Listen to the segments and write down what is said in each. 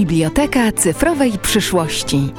Biblioteka Cyfrowej Przyszłości.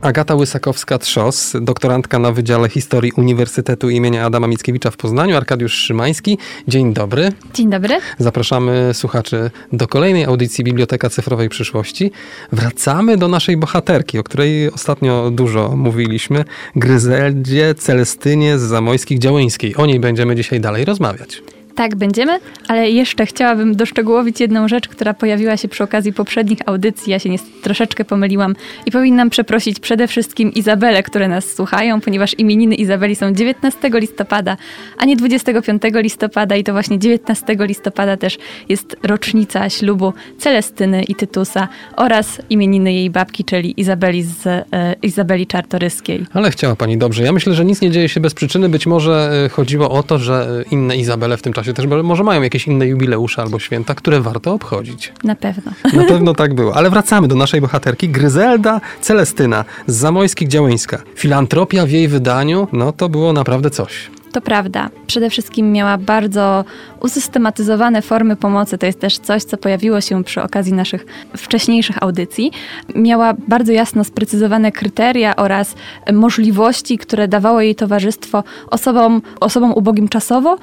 Agata Łysakowska-Trzos, doktorantka na Wydziale Historii Uniwersytetu im. Adama Mickiewicza w Poznaniu, Arkadiusz Szymański. Dzień dobry. Dzień dobry. Zapraszamy słuchaczy do kolejnej audycji Biblioteka Cyfrowej Przyszłości. Wracamy do naszej bohaterki, o której ostatnio dużo mówiliśmy, Gryzeldzie Celestynie z Zamojskich Działyńskiej. O niej będziemy dzisiaj dalej rozmawiać. Tak, będziemy, ale jeszcze chciałabym doszczegółowić jedną rzecz, która pojawiła się przy okazji poprzednich audycji. Ja się niestety troszeczkę pomyliłam i powinnam przeprosić przede wszystkim Izabelę, które nas słuchają, ponieważ imieniny Izabeli są 19 listopada, a nie 25 listopada i to właśnie 19 listopada też jest rocznica ślubu Celestyny i Tytusa oraz imieniny jej babki, czyli Izabeli z e, Izabeli Czartoryskiej. Ale chciała pani dobrze. Ja myślę, że nic nie dzieje się bez przyczyny. Być może e, chodziło o to, że e, inne Izabele w tym czasie też może mają jakieś inne jubileusze albo święta, które warto obchodzić. Na pewno. Na pewno tak było. Ale wracamy do naszej bohaterki. Gryzelda Celestyna z Zamojskich Działyńska. Filantropia w jej wydaniu, no to było naprawdę coś. To prawda. Przede wszystkim miała bardzo usystematyzowane formy pomocy. To jest też coś, co pojawiło się przy okazji naszych wcześniejszych audycji. Miała bardzo jasno sprecyzowane kryteria oraz możliwości, które dawało jej towarzystwo osobom, osobom ubogim czasowo,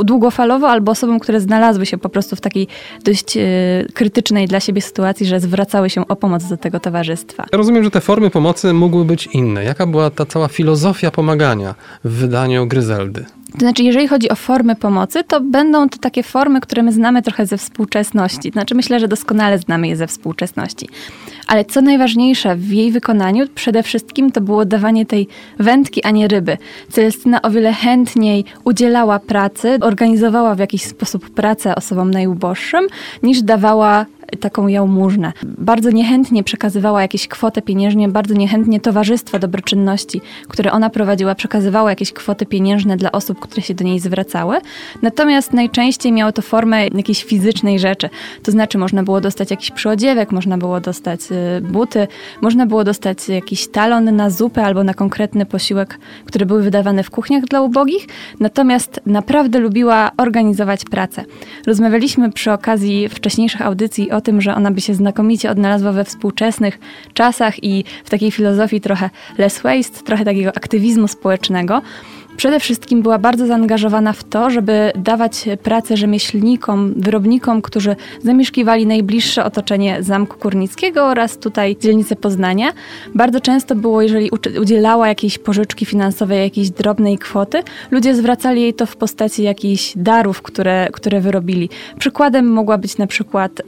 długofalowo albo osobom, które znalazły się po prostu w takiej dość e, krytycznej dla siebie sytuacji, że zwracały się o pomoc do tego towarzystwa. Ja rozumiem, że te formy pomocy mogły być inne. Jaka była ta cała filozofia pomagania w wydaniu Gryzeldy? To znaczy, jeżeli chodzi o formy pomocy, to będą to takie formy, które my znamy trochę ze współczesności. To znaczy, myślę, że doskonale znamy je ze współczesności. Ale co najważniejsze w jej wykonaniu, przede wszystkim to było dawanie tej wędki, a nie ryby. Celestyna o wiele chętniej udzielała pracy, organizowała w jakiś sposób pracę osobom najuboższym, niż dawała taką jałmużnę. Bardzo niechętnie przekazywała jakieś kwotę pieniężnie, bardzo niechętnie towarzystwo dobroczynności, które ona prowadziła, przekazywało jakieś kwoty pieniężne dla osób, które się do niej zwracały. Natomiast najczęściej miało to formę jakiejś fizycznej rzeczy. To znaczy można było dostać jakiś przyodziewek, można było dostać y, buty, można było dostać jakiś talon na zupę albo na konkretny posiłek, które były wydawane w kuchniach dla ubogich. Natomiast naprawdę lubiła organizować pracę. Rozmawialiśmy przy okazji wcześniejszych audycji o tym, że ona by się znakomicie odnalazła we współczesnych czasach i w takiej filozofii trochę less waste, trochę takiego aktywizmu społecznego. Przede wszystkim była bardzo zaangażowana w to, żeby dawać pracę rzemieślnikom, wyrobnikom, którzy zamieszkiwali najbliższe otoczenie Zamku Kurnickiego oraz tutaj dzielnicę Poznania. Bardzo często było, jeżeli udzielała jakiejś pożyczki finansowej, jakiejś drobnej kwoty, ludzie zwracali jej to w postaci jakichś darów, które, które wyrobili. Przykładem mogła być na przykład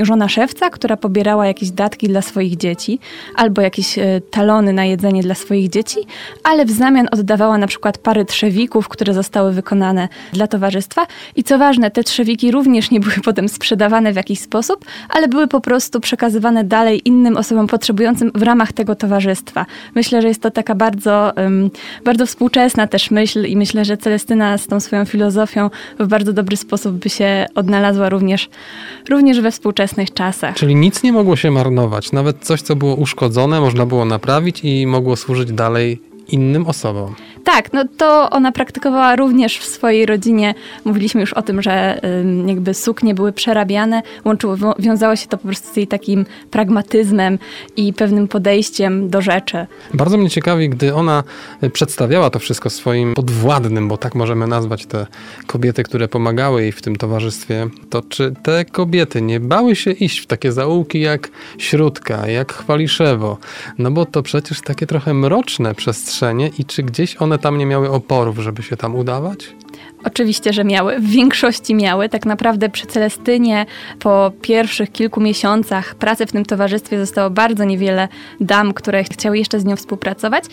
żona szewca, która pobierała jakieś datki dla swoich dzieci albo jakieś e, talony na jedzenie dla swoich dzieci, ale w zamian oddawała na przykład pary trzewików, które zostały wykonane dla towarzystwa. I co ważne, te trzewiki również nie były potem sprzedawane w jakiś sposób, ale były po prostu przekazywane dalej innym osobom potrzebującym w ramach tego towarzystwa. Myślę, że jest to taka bardzo, bardzo współczesna też myśl i myślę, że Celestyna z tą swoją filozofią w bardzo dobry sposób by się odnalazła również, również we współczesnych czasach. Czyli nic nie mogło się marnować. Nawet coś, co było uszkodzone, można było naprawić i mogło służyć dalej innym osobom. Tak, no to ona praktykowała również w swojej rodzinie. Mówiliśmy już o tym, że jakby suknie były przerabiane. Łączyło, wiązało się to po prostu z jej takim pragmatyzmem i pewnym podejściem do rzeczy. Bardzo mnie ciekawi, gdy ona y, przedstawiała to wszystko swoim podwładnym, bo tak możemy nazwać te kobiety, które pomagały jej w tym towarzystwie, to czy te kobiety nie bały się iść w takie zaułki jak Śródka, jak Chwaliszewo? No bo to przecież takie trochę mroczne przestrzenie i czy gdzieś one one tam nie miały oporów, żeby się tam udawać? Oczywiście, że miały. W większości miały. Tak naprawdę przy Celestynie po pierwszych kilku miesiącach pracy w tym towarzystwie zostało bardzo niewiele dam, które chciały jeszcze z nią współpracować.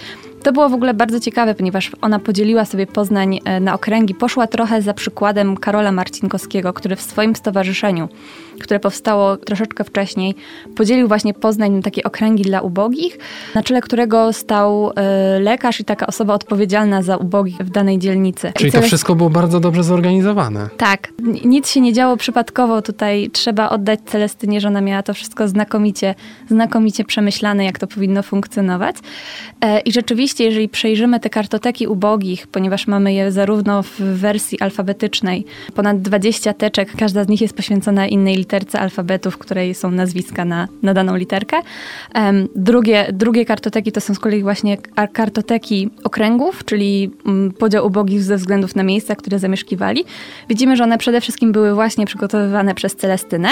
To było w ogóle bardzo ciekawe, ponieważ ona podzieliła sobie Poznań e, na okręgi. Poszła trochę za przykładem Karola Marcinkowskiego, który w swoim stowarzyszeniu które powstało troszeczkę wcześniej, podzielił właśnie Poznań na takie okręgi dla ubogich, na czele którego stał e, lekarz i taka osoba odpowiedzialna za ubogich w danej dzielnicy. Czyli to wszystko było bardzo dobrze zorganizowane. Tak, nic się nie działo przypadkowo. Tutaj trzeba oddać Celestynie, że ona miała to wszystko znakomicie, znakomicie przemyślane, jak to powinno funkcjonować. E, I rzeczywiście, jeżeli przejrzymy te kartoteki ubogich, ponieważ mamy je zarówno w wersji alfabetycznej, ponad 20 teczek, każda z nich jest poświęcona innej literce alfabetu, w której są nazwiska na, na daną literkę. Drugie, drugie kartoteki to są z kolei właśnie kartoteki okręgów, czyli mm, podział ubogich ze względów na miejsca, które zamieszkiwali. Widzimy, że one przede wszystkim były właśnie przygotowywane przez Celestynę.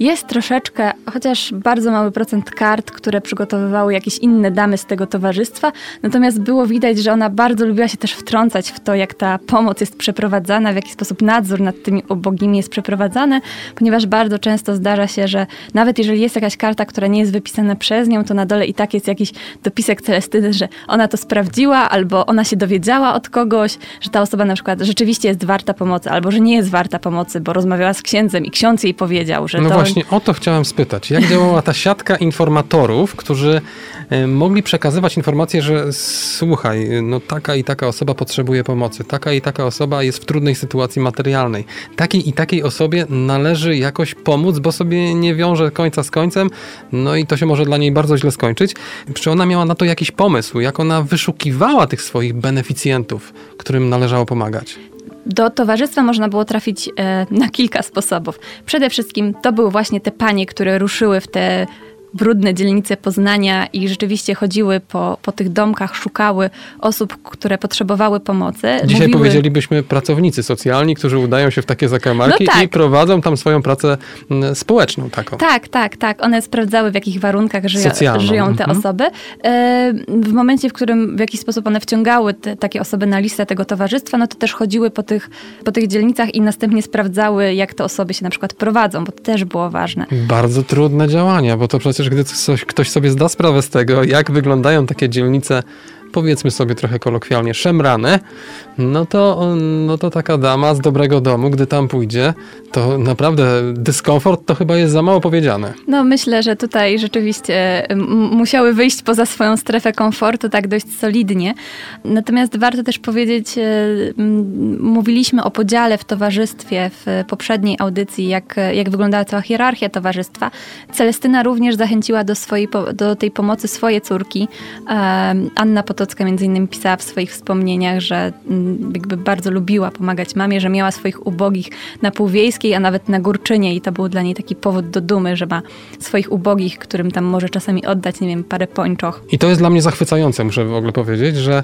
Jest troszeczkę, chociaż bardzo mały procent kart, które przygotowywały jakieś inne damy z tego towarzystwa, natomiast było widać, że ona bardzo lubiła się też wtrącać w to, jak ta pomoc jest przeprowadzana, w jaki sposób nadzór nad tymi ubogimi jest przeprowadzany, ponieważ bardzo często zdarza się, że nawet jeżeli jest jakaś karta, która nie jest wypisana przez nią, to na dole i tak jest jakiś dopisek Celestyny, że ona to sprawdziła, albo ona się dowiedziała od kogoś, że ta osoba na przykład rzeczywiście jest warta pomocy, albo że nie jest warta pomocy, bo rozmawiała z księdzem i ksiądz jej powiedział, że no to... właśnie, o to chciałem spytać. Jak działała ta siatka informatorów, którzy e, mogli przekazywać informacje, że słuchaj, no taka i taka osoba potrzebuje pomocy, taka i taka osoba jest w trudnej sytuacji materialnej. Takiej i takiej osobie należy jakoś pomóc, bo sobie nie wiąże końca z końcem, no i to się może dla niej bardzo źle skończyć. Czy ona miała na to jakiś pomysł, jak ona wyszukiwała tych swoich beneficjentów, którym należało pomagać? Do towarzystwa można było trafić e, na kilka sposobów. Przede wszystkim to były właśnie te panie, które ruszyły w te brudne dzielnice Poznania i rzeczywiście chodziły po, po tych domkach, szukały osób, które potrzebowały pomocy. Dzisiaj Mówiły... powiedzielibyśmy pracownicy socjalni, którzy udają się w takie zakamarki no tak. i prowadzą tam swoją pracę mm, społeczną taką. Tak, tak, tak. One sprawdzały w jakich warunkach żyją, żyją te mhm. osoby. E, w momencie, w którym w jakiś sposób one wciągały te, takie osoby na listę tego towarzystwa, no to też chodziły po tych, po tych dzielnicach i następnie sprawdzały, jak te osoby się na przykład prowadzą, bo to też było ważne. Bardzo trudne działania, bo to przecież gdy coś, ktoś sobie zda sprawę z tego, jak wyglądają takie dzielnice powiedzmy sobie trochę kolokwialnie, szemrane, no to, no to taka dama z dobrego domu, gdy tam pójdzie, to naprawdę dyskomfort to chyba jest za mało powiedziane. No myślę, że tutaj rzeczywiście musiały wyjść poza swoją strefę komfortu tak dość solidnie. Natomiast warto też powiedzieć, e, mówiliśmy o podziale w towarzystwie w poprzedniej audycji, jak, jak wyglądała cała hierarchia towarzystwa. Celestyna również zachęciła do, swojej, do tej pomocy swoje córki. Anna Potocka między innymi pisała w swoich wspomnieniach, że jakby bardzo lubiła pomagać mamie, że miała swoich ubogich na Półwiejskiej, a nawet na Górczynie i to był dla niej taki powód do dumy, że ma swoich ubogich, którym tam może czasami oddać, nie wiem, parę pończoch. I to jest dla mnie zachwycające, muszę w ogóle powiedzieć, że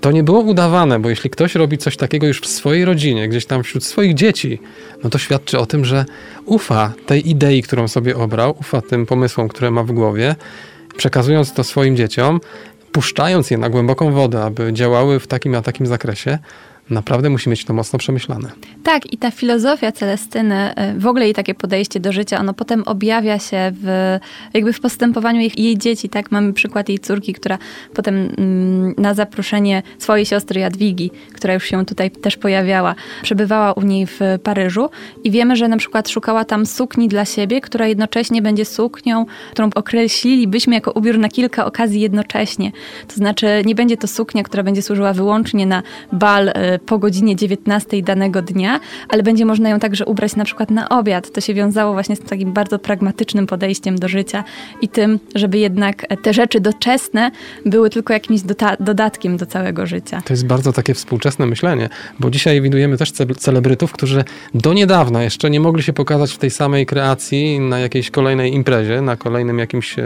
to nie było udawane, bo jeśli ktoś robi coś takiego już w swojej rodzinie, gdzieś tam wśród swoich dzieci, no to świadczy o tym, że ufa tej idei, którą sobie obrał, ufa tym pomysłom, które ma w głowie, przekazując to swoim dzieciom puszczając je na głęboką wodę, aby działały w takim a takim zakresie, naprawdę musi mieć to mocno przemyślane. Tak, i ta filozofia Celestyny, y, w ogóle jej takie podejście do życia, ono potem objawia się w, jakby w postępowaniu jej, jej dzieci, tak? Mamy przykład jej córki, która potem mm, na zaproszenie swojej siostry Jadwigi, która już się tutaj też pojawiała, przebywała u niej w Paryżu i wiemy, że na przykład szukała tam sukni dla siebie, która jednocześnie będzie suknią, którą określilibyśmy jako ubiór na kilka okazji jednocześnie. To znaczy nie będzie to suknia, która będzie służyła wyłącznie na bal y, po godzinie 19 danego dnia, ale będzie można ją także ubrać na przykład na obiad. To się wiązało właśnie z takim bardzo pragmatycznym podejściem do życia i tym, żeby jednak te rzeczy doczesne były tylko jakimś dodatkiem do całego życia. To jest bardzo takie współczesne myślenie, bo dzisiaj widujemy też ce celebrytów, którzy do niedawna jeszcze nie mogli się pokazać w tej samej kreacji na jakiejś kolejnej imprezie, na kolejnym jakimś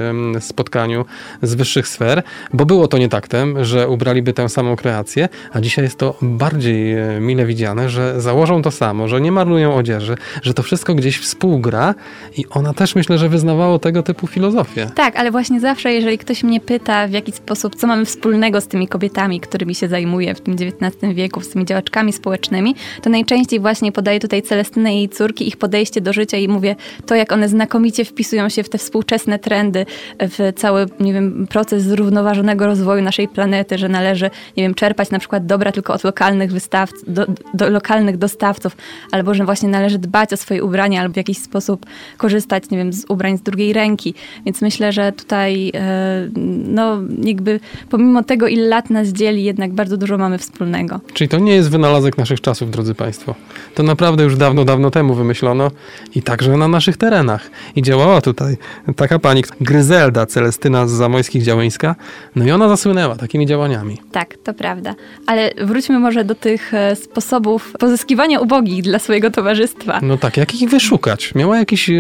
spotkaniu z wyższych sfer, bo było to nie taktem, że ubraliby tę samą kreację, a dzisiaj jest to bardzo bardziej e, mile widziane, że założą to samo, że nie marnują odzieży, że to wszystko gdzieś współgra i ona też myślę, że wyznawało tego typu filozofię. Tak, ale właśnie zawsze, jeżeli ktoś mnie pyta w jaki sposób, co mamy wspólnego z tymi kobietami, którymi się zajmuję w tym XIX wieku, z tymi działaczkami społecznymi, to najczęściej właśnie podaję tutaj Celestynę i jej córki, ich podejście do życia i mówię to, jak one znakomicie wpisują się w te współczesne trendy, w cały, nie wiem, proces zrównoważonego rozwoju naszej planety, że należy, nie wiem, czerpać na przykład dobra tylko od lokalnych lokalnych wystawców, do, do lokalnych dostawców, albo że właśnie należy dbać o swoje ubrania, albo w jakiś sposób korzystać, nie wiem, z ubrań z drugiej ręki. Więc myślę, że tutaj e, no jakby pomimo tego, ile lat nas dzieli, jednak bardzo dużo mamy wspólnego. Czyli to nie jest wynalazek naszych czasów, drodzy Państwo. To naprawdę już dawno, dawno temu wymyślono i także na naszych terenach. I działała tutaj taka pani Gryzelda Celestyna z Zamojskich Działyńska, no i ona zasłynęła takimi działaniami. Tak, to prawda. Ale wróćmy może do tych e, sposobów pozyskiwania ubogich dla swojego towarzystwa. No tak, jak ich wyszukać? Miała jakichś e,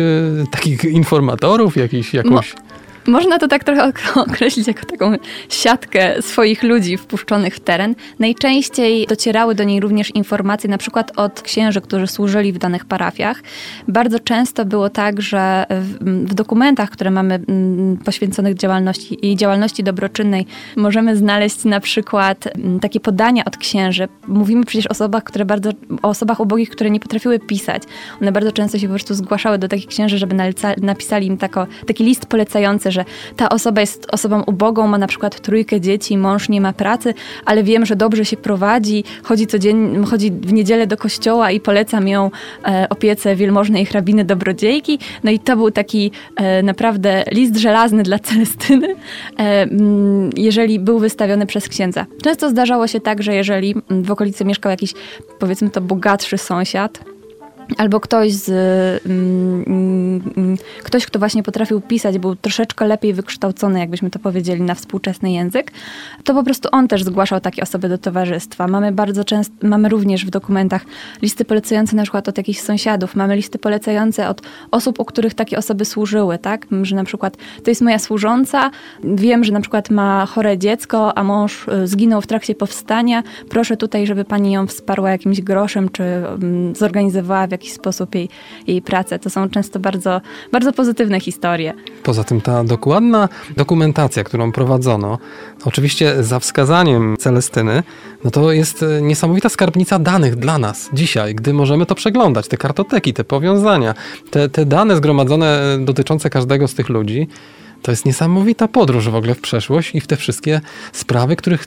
takich informatorów, jakiś, jakąś... Można to tak trochę określić jako taką siatkę swoich ludzi wpuszczonych w teren. Najczęściej docierały do niej również informacje na przykład od księży, którzy służyli w danych parafiach. Bardzo często było tak, że w, dokumentach, które mamy mm, poświęconych działalności, jej działalności dobroczynnej, możemy znaleźć na przykład mm, takie podania od księży. Mówimy przecież o osobach, które bardzo, o osobach ubogich, które nie potrafiły pisać. One bardzo często się po prostu zgłaszały do takich księży, żeby napisali im tako, taki list polecający, że ta osoba jest osobą ubogą, ma na przykład trójkę dzieci, mąż nie ma pracy, ale wiem, że dobrze się prowadzi, chodzi codziennie, chodzi w niedzielę do kościoła i polecam ją e, opiece wielmożnej hrabiny dobrodziejki. No i to był taki e, naprawdę list żelazny dla Celestyny, e, mm, jeżeli był wystawiony przez księdza. Często zdarzało się tak, że jeżeli w okolicy mieszkał jakiś, powiedzmy to, bogatszy sąsiad, albo ktoś z, mm, mm, ktoś, kto właśnie potrafił pisać, był troszeczkę lepiej wykształcony, jakbyśmy to powiedzieli, na współczesny język, to po prostu on też zgłaszał takie osoby do towarzystwa. Mamy bardzo często, mamy również w dokumentach listy polecające na przykład od jakichś sąsiadów, mamy listy polecające od osób, u których takie osoby służyły, tak? Że na przykład to jest moja służąca, wiem, że na przykład ma chore dziecko, a mąż y, zginął w trakcie powstania, proszę tutaj, żeby pani ją wsparła jakimś groszem, czy mm, zorganizowała w jakiś sposób jej, jej pracę. To są często bardzo, bardzo pozytywne historie. Poza tym ta dokładna dokumentacja, którą prowadzono, oczywiście za wskazaniem Celestyny, no to jest e, niesamowita skarbnica danych dla nas dzisiaj, gdy możemy to przeglądać, te kartoteki, te powiązania, te, te dane zgromadzone dotyczące każdego z tych ludzi. To jest niesamowita podróż w ogóle w przeszłość i w te wszystkie sprawy, których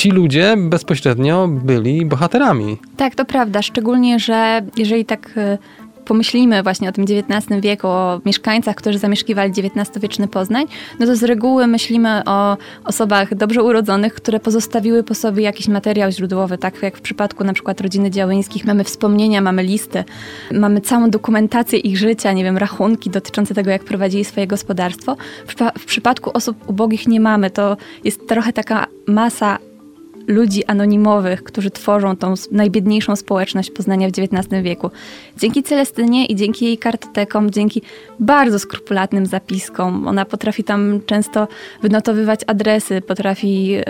ci ludzie bezpośrednio byli bohaterami. Tak, to prawda. Szczególnie, że jeżeli tak e, pomyślimy właśnie o tym XIX wieku, o mieszkańcach, którzy zamieszkiwali XIX-wieczny Poznań, no to z reguły myślimy o osobach dobrze urodzonych, które pozostawiły po sobie jakiś materiał źródłowy, tak jak w przypadku na przykład rodziny Działyńskich. Mamy wspomnienia, mamy listy, mamy całą dokumentację ich życia, nie wiem, rachunki dotyczące tego, jak prowadzili swoje gospodarstwo. W, w przypadku osób ubogich nie mamy. To jest trochę taka masa ludzi anonimowych, którzy tworzą tą najbiedniejszą społeczność Poznania w XIX wieku. Dzięki Celestynie i dzięki jej kartotekom, dzięki bardzo skrupulatnym zapiskom, ona potrafi tam często wynotowywać adresy, potrafi yy,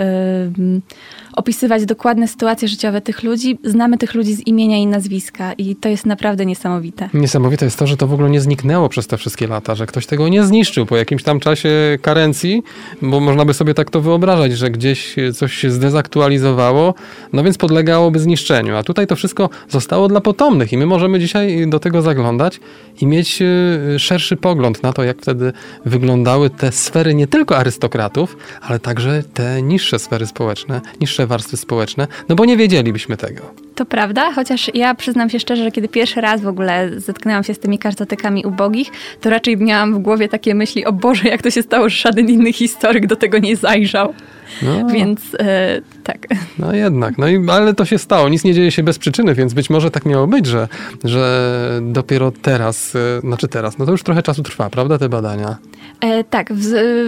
opisywać dokładne sytuacje życiowe tych ludzi. Znamy tych ludzi z imienia i nazwiska i to jest naprawdę niesamowite. Niesamowite jest to, że to w ogóle nie zniknęło przez te wszystkie lata, że ktoś tego nie zniszczył po jakimś tam czasie karencji, bo można by sobie tak to wyobrażać, że gdzieś coś się zdezaktualizowało, no więc podlegałoby zniszczeniu. A tutaj to wszystko zostało dla potomnych i my możemy dzisiaj do tego zaglądać i mieć y, szerszy pogląd na to, jak wtedy wyglądały te sfery nie tylko arystokratów, ale także te niższe sfery społeczne, niższe warstwy społeczne, no bo nie wiedzielibyśmy tego. To prawda, chociaż ja przyznam się szczerze, że kiedy pierwszy raz w ogóle zetknęłam się z tymi kartotekami ubogich, to raczej miałam w głowie takie myśli, o Boże, jak to się stało, że żaden inny historyk do tego nie zajrzał. No. Więc e, tak. No jednak, no i, ale to się stało. Nic nie dzieje się bez przyczyny, więc być może tak miało być, że, że dopiero teraz, e, znaczy teraz, no to już trochę czasu trwa, prawda, te badania? E, tak, w,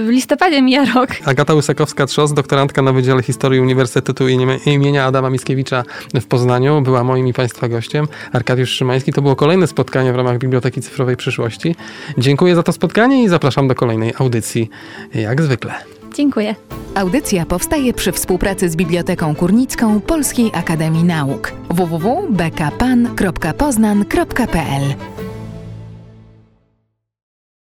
w, listopadzie mija rok. Agata Łysakowska-Trzos, doktorantka na Wydziale Historii Uniwersytetu imienia Adama Mickiewicza w Poznaniu, była moim i Państwa gościem. Arkadiusz Szymański. To było kolejne spotkanie w ramach Biblioteki Cyfrowej Przyszłości. Dziękuję za to spotkanie i zapraszam do kolejnej audycji, jak zwykle. Dziękuję. Audycja powstaje przy współpracy z Biblioteką Kurnicką Polskiej Akademii Nauk www.bkpan.poznan.pl